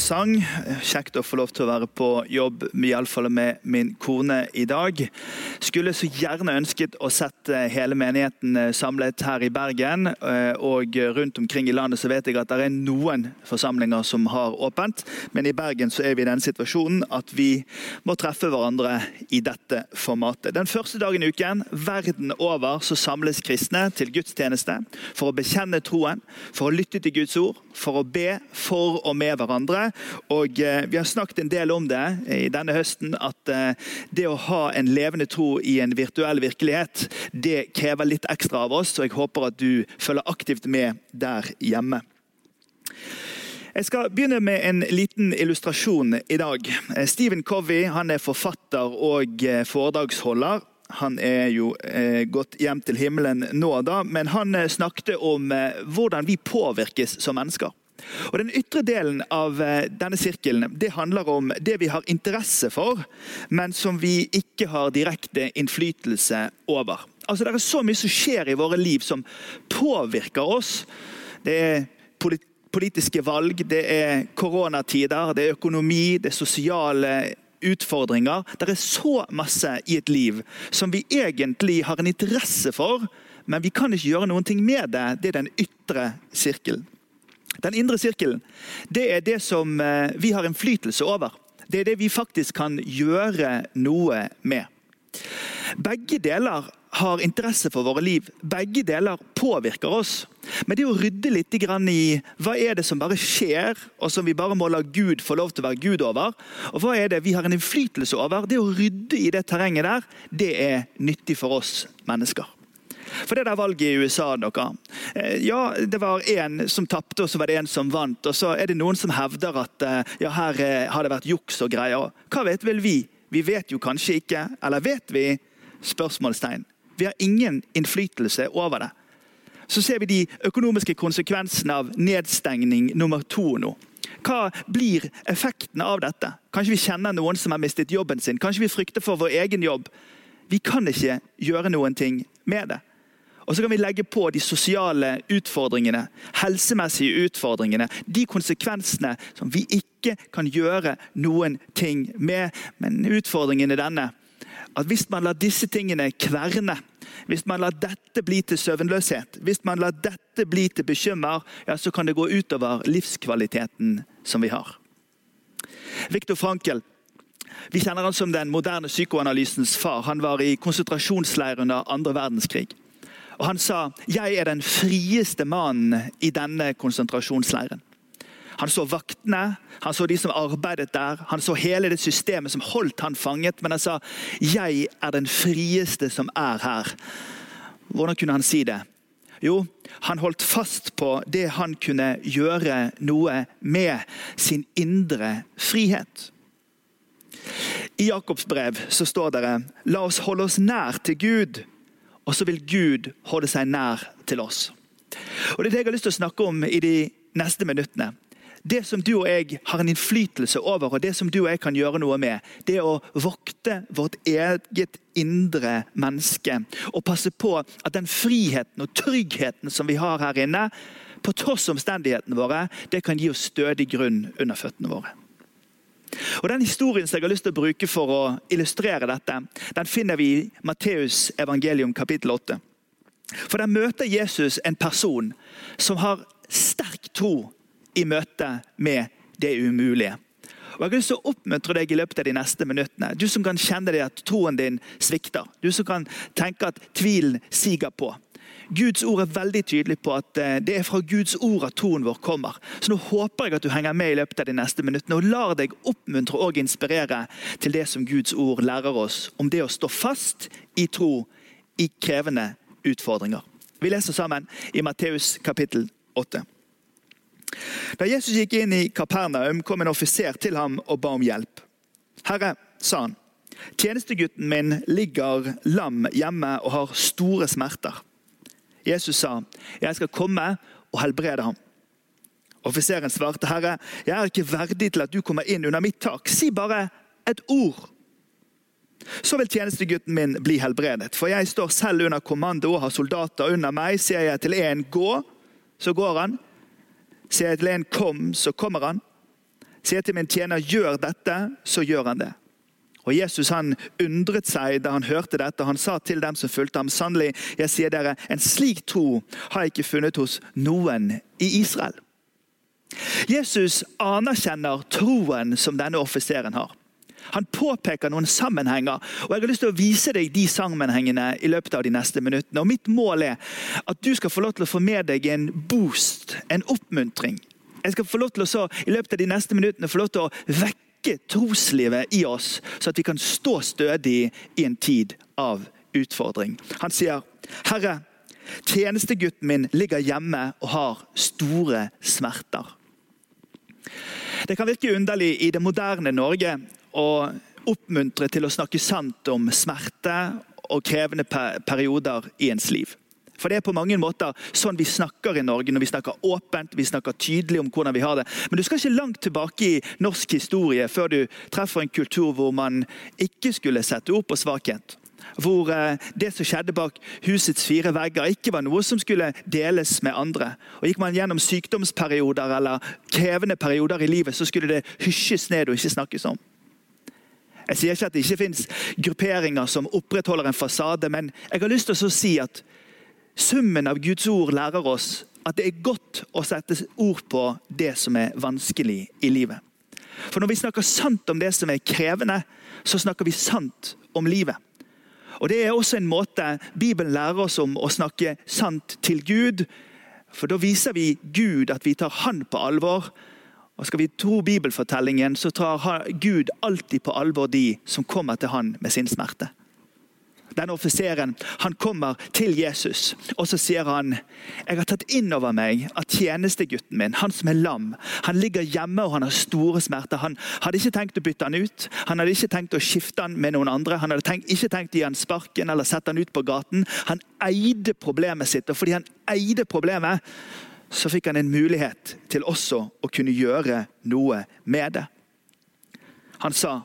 sang. Kjekt å få lov til å være på jobb, iallfall med min kone i dag. Skulle så gjerne ønsket å sette hele menigheten uh, samlet her i Bergen. Og rundt omkring i landet så vet jeg at det er noen forsamlinger som har åpent. Men i Bergen så er vi i den situasjonen at vi må treffe hverandre i dette formatet. Den første dagen i uken, verden over, så samles kristne til gudstjeneste for å bekjenne troen, for å lytte til Guds ord for å be for og med hverandre. Og eh, Vi har snakket en del om det i denne høsten, at eh, det å ha en levende tro i en virtuell virkelighet, det krever litt ekstra av oss. og Jeg håper at du følger aktivt med der hjemme. Jeg skal begynne med en liten illustrasjon i dag. Eh, Stephen Covey han er forfatter og foredragsholder. Han er jo eh, gått hjem til himmelen nå, da, men han eh, snakket om eh, hvordan vi påvirkes som mennesker. Og Den ytre delen av eh, denne sirkelen det handler om det vi har interesse for, men som vi ikke har direkte innflytelse over. Altså, Det er så mye som skjer i våre liv som påvirker oss. Det er politiske valg, det er koronatider, det er økonomi, det er sosiale utfordringer. Det er så masse i et liv som vi egentlig har en interesse for, men vi kan ikke gjøre noen ting med det. Det er den ytre sirkelen. Den indre sirkelen det er det som eh, vi har innflytelse over. Det er det vi faktisk kan gjøre noe med. Begge deler har interesse for våre liv. Begge deler påvirker oss. Men det å rydde litt i hva er det som bare skjer, og som vi bare må la Gud få lov til å være Gud over, og hva er det vi har en innflytelse over, det å rydde i det terrenget der, det er nyttig for oss mennesker. For det der valget i USA dere, eh, ja, Det var én som tapte, og så var det en som vant. Og så er det noen som hevder at eh, ja, her eh, har det vært juks og greier. Hva vet vel vi? Vi vet jo kanskje ikke. Eller vet vi? Spørsmålstegn. Vi har ingen innflytelse over det. Så ser vi de økonomiske konsekvensene av nedstengning nummer to nå. Hva blir effekten av dette? Kanskje vi kjenner noen som har mistet jobben sin? Kanskje vi frykter for vår egen jobb? Vi kan ikke gjøre noen ting med det. Og så kan vi legge på de sosiale utfordringene, helsemessige utfordringene. De konsekvensene som vi ikke kan gjøre noen ting med. Men utfordringen er denne at hvis man lar disse tingene kverne, hvis man lar dette bli til søvnløshet, hvis man lar dette bli til bekymmer, ja, så kan det gå utover livskvaliteten som vi har. Viktor Frankel vi kjenner han som den moderne psykoanalysens far. Han var i konsentrasjonsleir under andre verdenskrig. Og Han sa 'Jeg er den frieste mannen i denne konsentrasjonsleiren'. Han så vaktene, han så de som arbeidet der, han så hele det systemet som holdt han fanget. Men han sa 'Jeg er den frieste som er her'. Hvordan kunne han si det? Jo, han holdt fast på det han kunne gjøre noe med. Sin indre frihet. I Jakobs brev så står det 'La oss holde oss nær til Gud', og så vil Gud holde seg nær til oss. Og Det er det jeg har lyst til å snakke om i de neste minuttene det som du og jeg har en innflytelse over, og det som du og jeg kan gjøre noe med, det er å vokte vårt eget indre menneske. Og passe på at den friheten og tryggheten som vi har her inne, på tross omstendighetene våre, det kan gi oss stødig grunn under føttene våre. Og Den historien som jeg har lyst til å bruke for å illustrere dette, den finner vi i Matteus evangelium kapittel 8. For Der møter Jesus en person som har sterk tro i møte med det umulige. Og Jeg har lyst oppmuntre deg i løpet av de neste minuttene. Du som kan kjenne det at troen din svikter. Du som kan tenke at tvilen siger på. Guds ord er veldig tydelig på at eh, det er fra Guds ord at troen vår kommer. Så nå håper jeg at du henger med i løpet av de neste minuttene og lar deg oppmuntre og inspirere til det som Guds ord lærer oss om det å stå fast i tro i krevende utfordringer. Vi leser sammen i Matteus kapittel 8. Da Jesus gikk inn i Kapernaum, kom en offiser til ham og ba om hjelp. Herre, sa han, Tjenestegutten min ligger lam hjemme og har store smerter. Jesus sa, 'Jeg skal komme og helbrede ham'. Offiseren svarte, 'Herre, jeg er ikke verdig til at du kommer inn under mitt tak. Si bare et ord.' Så vil tjenestegutten min bli helbredet, for jeg står selv under kommando og har soldater under meg. Sier jeg til en 'gå', så går han. Sier jeg til en 'kom', så kommer han. Sier jeg til min tjener 'gjør dette', så gjør han det. Og Jesus han undret seg da han hørte dette. Han sa til dem som fulgte ham, sannelig, jeg sier dere, en slik tro har jeg ikke funnet hos noen i Israel. Jesus anerkjenner troen som denne offiseren har. Han påpeker noen sammenhenger, og jeg har lyst til å vise deg de sammenhengene i løpet av de neste minuttene. Og Mitt mål er at du skal få lov til å få med deg en boost, en oppmuntring. Jeg skal få lov til å så, i løpet av de neste minuttene få lov til å vekke troslivet i oss, så at vi kan stå stødig i en tid av utfordring. Han sier, 'Herre, tjenestegutten min ligger hjemme og har store smerter'. Det kan virke underlig i det moderne Norge å oppmuntre til å snakke sant om smerte og krevende perioder i ens liv. For det er på mange måter sånn vi snakker i Norge, når vi snakker åpent, vi snakker tydelig om hvordan vi har det. Men du skal ikke langt tilbake i norsk historie før du treffer en kultur hvor man ikke skulle sette ord på svakhet. Hvor eh, det som skjedde bak husets fire vegger, ikke var noe som skulle deles med andre. Og Gikk man gjennom sykdomsperioder eller krevende perioder i livet, så skulle det hysjes ned og ikke snakkes om. Jeg sier ikke at det ikke finnes grupperinger som opprettholder en fasade, men jeg har lyst til å si at summen av Guds ord lærer oss at det er godt å sette ord på det som er vanskelig i livet. For når vi snakker sant om det som er krevende, så snakker vi sant om livet. Og Det er også en måte Bibelen lærer oss om å snakke sant til Gud. For da viser vi Gud at vi tar Han på alvor, og Skal vi tro bibelfortellingen, så tar Gud alltid på alvor de som kommer til han med sin smerte. Denne offiseren han kommer til Jesus og så sier han, jeg har tatt inn over meg at tjenestegutten min, han som er lam, han ligger hjemme og han har store smerter. Han hadde ikke tenkt å bytte han ut, han hadde ikke tenkt å skifte han med noen andre. Han hadde tenkt, ikke tenkt å gi han sparken eller sette han ut på gaten. Han eide problemet sitt, og fordi han eide problemet, så fikk han en mulighet til også å kunne gjøre noe med det. Han sa,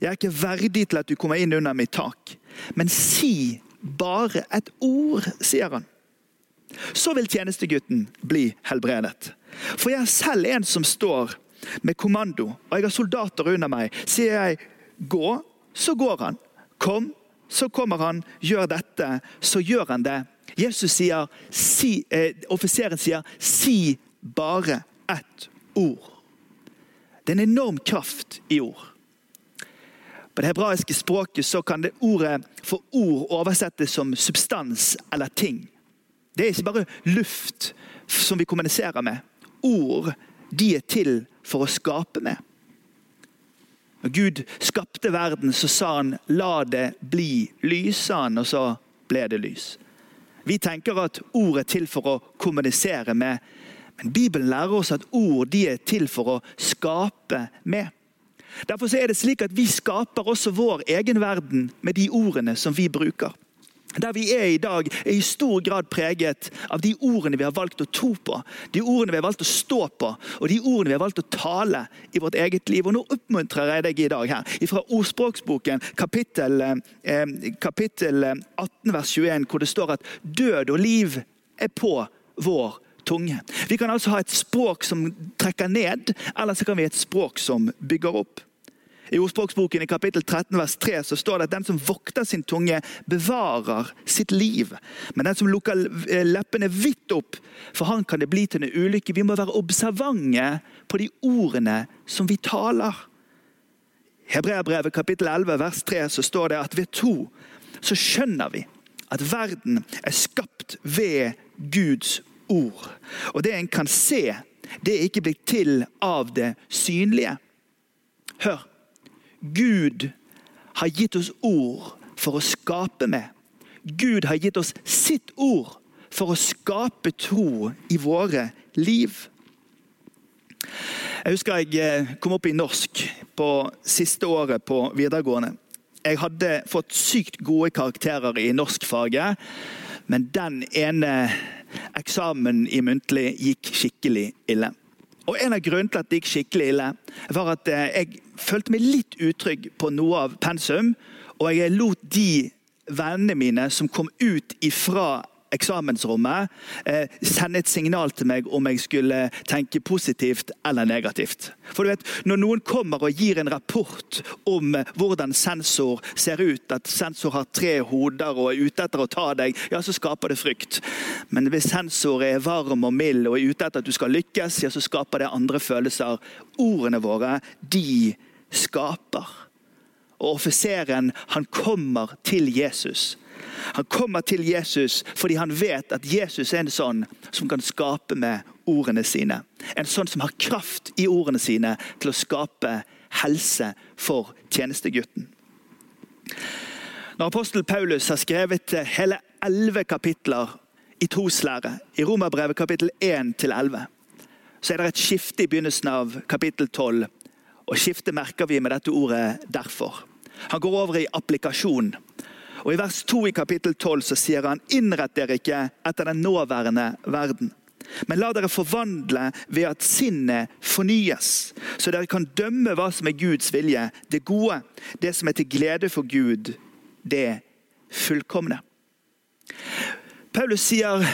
'Jeg er ikke verdig til at du kommer inn under mitt tak.' 'Men si bare et ord', sier han. Så vil tjenestegutten bli helbredet. For jeg er selv en som står med kommando, og jeg har soldater under meg. Sier jeg 'gå', så går han. 'Kom', så kommer han. Gjør dette, så gjør han det. Jesus sier, si, eh, Offiseren sier 'si bare ett ord'. Det er en enorm kraft i ord. På det hebraiske språket så kan det ordet for ord oversettes som substans eller ting. Det er ikke bare luft som vi kommuniserer med. Ord de er til for å skape med. Når Gud skapte verden, så sa han 'la det bli lys', sa han, og så ble det lys. Vi tenker at ord er til for å kommunisere med, men Bibelen lærer oss at ord de er til for å skape med. Derfor er det slik at vi skaper også vår egen verden med de ordene som vi bruker. Der vi er i dag, er i stor grad preget av de ordene vi har valgt å tro på. De ordene vi har valgt å stå på, og de ordene vi har valgt å tale i vårt eget liv. Og Nå oppmuntrer jeg deg i dag her, fra Ordspråksboken, kapittel, eh, kapittel 18, vers 21, hvor det står at død og liv er på vår tunge. Vi kan altså ha et språk som trekker ned, eller så kan vi ha et språk som bygger opp. I ordspråksboken i kapittel 13 vers 3 så står det at den som vokter sin tunge, bevarer sitt liv. Men den som lukker leppene vidt opp, for han kan det bli til en ulykke. Vi må være observante på de ordene som vi taler. Hebreabrevet kapittel 11 vers 3 så står det at ved tro så skjønner vi at verden er skapt ved Guds ord. Og det en kan se, det er ikke blitt til av det synlige. Hør. Gud har gitt oss ord for å skape med. Gud har gitt oss sitt ord for å skape tro i våre liv. Jeg husker jeg eh, kom opp i norsk på siste året på videregående. Jeg hadde fått sykt gode karakterer i norskfaget, men den ene eksamen i muntlig gikk skikkelig ille. Og En av grunnene til at det gikk skikkelig ille, var at eh, jeg følte meg litt utrygg på noe av pensum. Og jeg lot de vennene mine som kom ut ifra eksamensrommet, eh, sende et signal til meg om jeg skulle tenke positivt eller negativt. For du vet, Når noen kommer og gir en rapport om hvordan sensor ser ut, at sensor har tre hoder og er ute etter å ta deg, ja, så skaper det frykt. Men hvis sensor er varm og mild og er ute etter at du skal lykkes, ja, så skaper det andre følelser. Ordene våre, de skaper. Og offiseren, han kommer til Jesus han kommer til Jesus fordi han vet at Jesus er en sånn som kan skape med ordene sine. En sånn som har kraft i ordene sine til å skape helse for tjenestegutten. Når apostel Paulus har skrevet hele elleve kapitler i troslære, i Romerbrevet kapittel 1 til 11, så er det et skifte i begynnelsen av kapittel 12. Og skiftet merker vi med dette ordet 'derfor'. Han går over i applikasjon. Og I vers 2 i kapittel 12 så sier han innrett dere ikke etter den nåværende verden. Men la dere forvandle ved at sinnet fornyes, så dere kan dømme hva som er Guds vilje, det gode, det som er til glede for Gud, det fullkomne. Paulus sier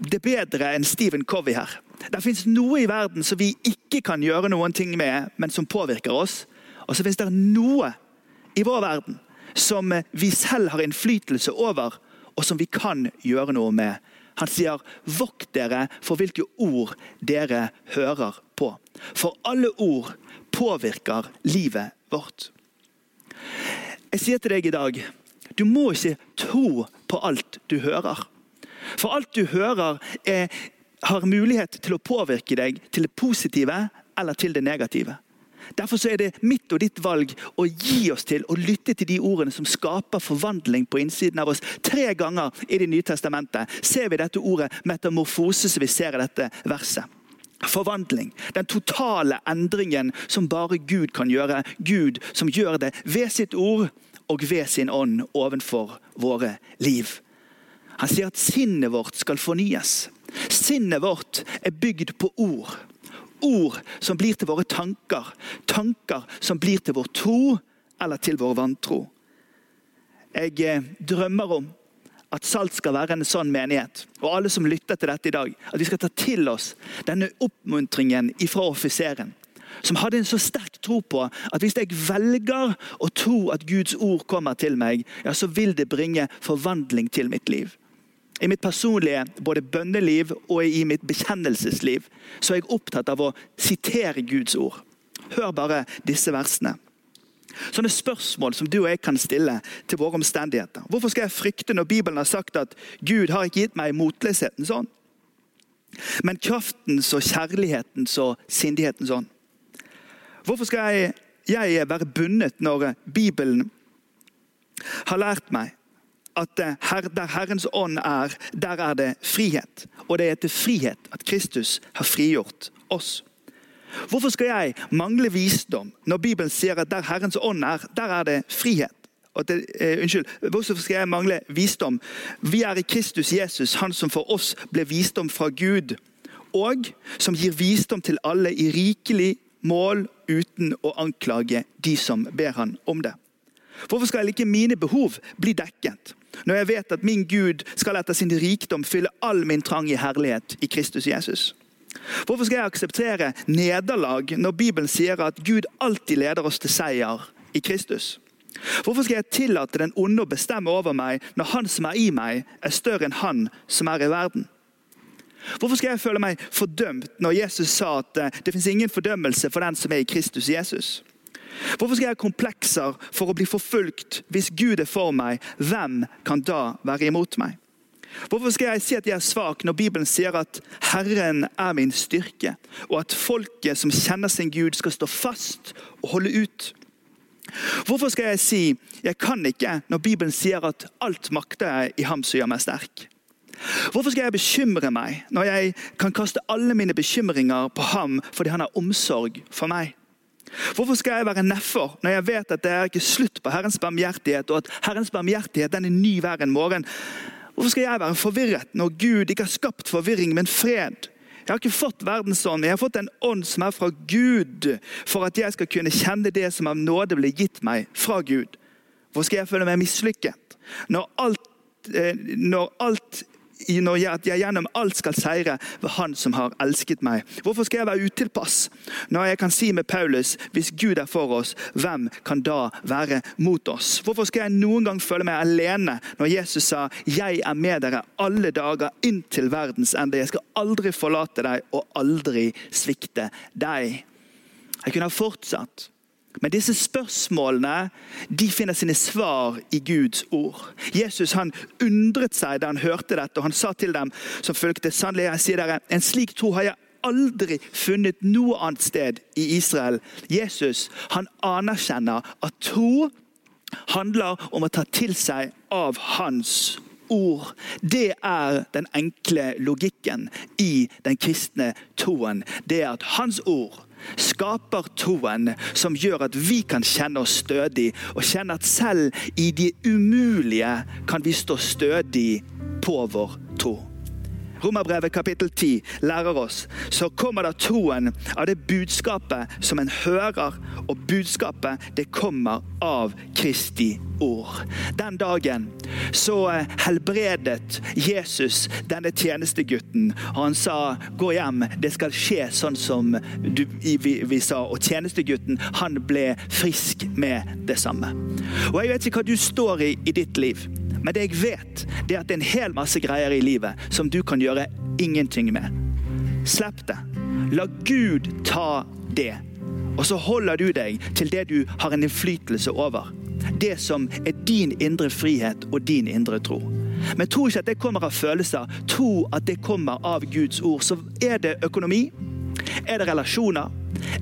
det bedre enn Stephen Covey her. Det fins noe i verden som vi ikke kan gjøre noen ting med, men som påvirker oss. Og så fins det noe i vår verden som vi selv har innflytelse over, og som vi kan gjøre noe med. Han sier, 'Vokt dere for hvilke ord dere hører på'. For alle ord påvirker livet vårt. Jeg sier til deg i dag, du må ikke tro på alt du hører. For alt du hører, er, har mulighet til å påvirke deg til det positive eller til det negative. Derfor er det mitt og ditt valg å gi oss til å lytte til de ordene som skaper forvandling på innsiden av oss. Tre ganger i Det nye testamentet ser vi dette ordet metamorfose som vi ser i dette verset. Forvandling. Den totale endringen som bare Gud kan gjøre. Gud som gjør det ved sitt ord og ved sin ånd ovenfor våre liv. Han sier at sinnet vårt skal fornyes. Sinnet vårt er bygd på ord. Ord som blir til våre tanker. Tanker som blir til vår tro eller til vår vantro. Jeg eh, drømmer om at Salt skal være en sånn menighet, og alle som lytter til dette i dag, at vi skal ta til oss denne oppmuntringen fra offiseren. Som hadde en så sterk tro på at hvis jeg velger å tro at Guds ord kommer til meg, ja, så vil det bringe forvandling til mitt liv. I mitt personlige både bønneliv og i mitt bekjennelsesliv så er jeg opptatt av å sitere Guds ord. Hør bare disse versene. Sånne spørsmål som du og jeg kan stille til våre omstendigheter. Hvorfor skal jeg frykte når Bibelen har sagt at Gud har ikke gitt meg motløshetens sånn? Men kraftens og kjærlighetens og sindighetens ånd. Hvorfor skal jeg, jeg være bundet når Bibelen har lært meg at her, der Herrens ånd er, der er det frihet. Og det er til frihet at Kristus har frigjort oss. Hvorfor skal jeg mangle visdom når Bibelen sier at der Herrens ånd er, der er det frihet? Det, eh, unnskyld, Hvorfor skal jeg mangle visdom? Vi er i Kristus Jesus, han som for oss ble visdom fra Gud, og som gir visdom til alle i rikelig mål uten å anklage de som ber han om det. Hvorfor skal ikke mine behov bli dekket? Når jeg vet at min Gud skal etter sin rikdom fylle all min trang i herlighet i Kristus Jesus. Hvorfor skal jeg akseptere nederlag når Bibelen sier at Gud alltid leder oss til seier i Kristus? Hvorfor skal jeg tillate den onde å bestemme over meg når han som er i meg, er større enn han som er i verden? Hvorfor skal jeg føle meg fordømt når Jesus sa at eh, det fins ingen fordømmelse for den som er i Kristus Jesus? Hvorfor skal jeg ha komplekser for å bli forfulgt hvis Gud er for meg? Hvem kan da være imot meg? Hvorfor skal jeg si at jeg er svak, når Bibelen sier at Herren er min styrke, og at folket som kjenner sin Gud, skal stå fast og holde ut? Hvorfor skal jeg si jeg kan ikke, når Bibelen sier at alt makter jeg i ham som gjør meg sterk? Hvorfor skal jeg bekymre meg, når jeg kan kaste alle mine bekymringer på ham fordi han har omsorg for meg? Hvorfor skal jeg være nedfor når jeg vet at det er ikke slutt på Herrens barmhjertighet, og at Herrens barmhjertighet er ny hver en morgen? Hvorfor skal jeg være forvirret når Gud ikke har skapt forvirring, men fred? Jeg har ikke fått verdensånd, men jeg har fått en ånd som er fra Gud, for at jeg skal kunne kjenne det som av nåde ble gitt meg fra Gud. Hvorfor skal jeg føle meg mislykket når alt, eh, når alt at jeg gjennom alt skal seire ved Han som har elsket meg. Hvorfor skal jeg være utilpass når jeg kan si med Paulus hvis Gud er for oss, hvem kan da være mot oss? Hvorfor skal jeg noen gang føle meg alene når Jesus sa 'Jeg er med dere alle dager inntil verdens ende'. Jeg skal aldri forlate deg og aldri svikte deg. Jeg kunne ha fortsatt. Men disse spørsmålene de finner sine svar i Guds ord. Jesus han undret seg da han hørte dette, og han sa til dem som fulgte, sannelig jeg sier dere, en slik tro har jeg aldri funnet noe annet sted i Israel. Jesus han anerkjenner at tro handler om å ta til seg av hans ord. Det er den enkle logikken i den kristne troen. Det er at hans ord skaper troen som gjør at vi kan kjenne oss stødig, og kjenne at selv i det umulige kan vi stå stødig på vår. Romerbrevet kapittel 10 lærer oss så kommer da troen av det budskapet som en hører, og budskapet det kommer av Kristi ord. Den dagen så eh, helbredet Jesus denne tjenestegutten. Han sa 'gå hjem, det skal skje sånn som du, vi, vi, sa'. Og tjenestegutten han ble frisk med det samme. Og Jeg vet ikke hva du står i i ditt liv. Men det jeg vet, det er at det er en hel masse greier i livet som du kan gjøre ingenting med. Slipp det. La Gud ta det. Og så holder du deg til det du har en innflytelse over. Det som er din indre frihet og din indre tro. Men tro ikke at det kommer av følelser. Tro at det kommer av Guds ord. Så er det økonomi? Er det relasjoner?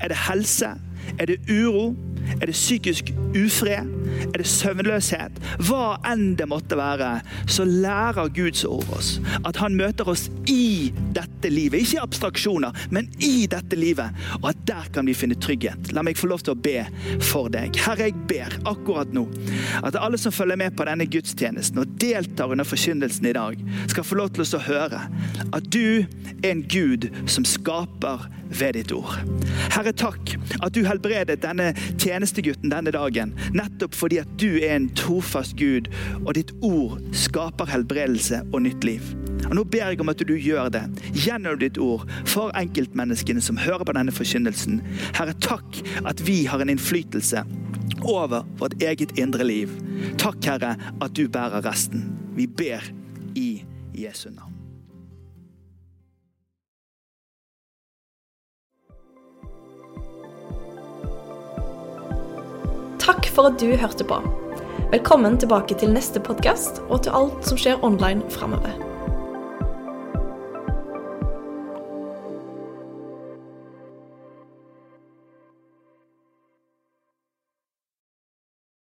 Er det helse? Er det uro? Er det psykisk ufred? Er det søvnløshet? Hva enn det måtte være, så lærer Guds ord oss at han møter oss i dette livet. Ikke i abstraksjoner, men i dette livet. Og at der kan vi finne trygghet. La meg få lov til å be for deg. Herre, jeg ber akkurat nå at alle som følger med på denne gudstjenesten og deltar under forkynnelsen i dag, skal få lov til å høre at du er en Gud som skaper ved ditt ord. Herre, takk at du helbredet denne tjenestegutten denne dagen. Nettopp fordi at du er en trofast Gud, og ditt ord skaper helbredelse og nytt liv. Og Nå ber jeg om at du gjør det gjennom ditt ord for enkeltmenneskene som hører på denne forkynnelsen. Herre, takk at vi har en innflytelse over vårt eget indre liv. Takk, Herre, at du bærer resten. Vi ber i Jesu navn. Takk for at du hørte på. Velkommen tilbake til neste podkast og til alt som skjer online framover.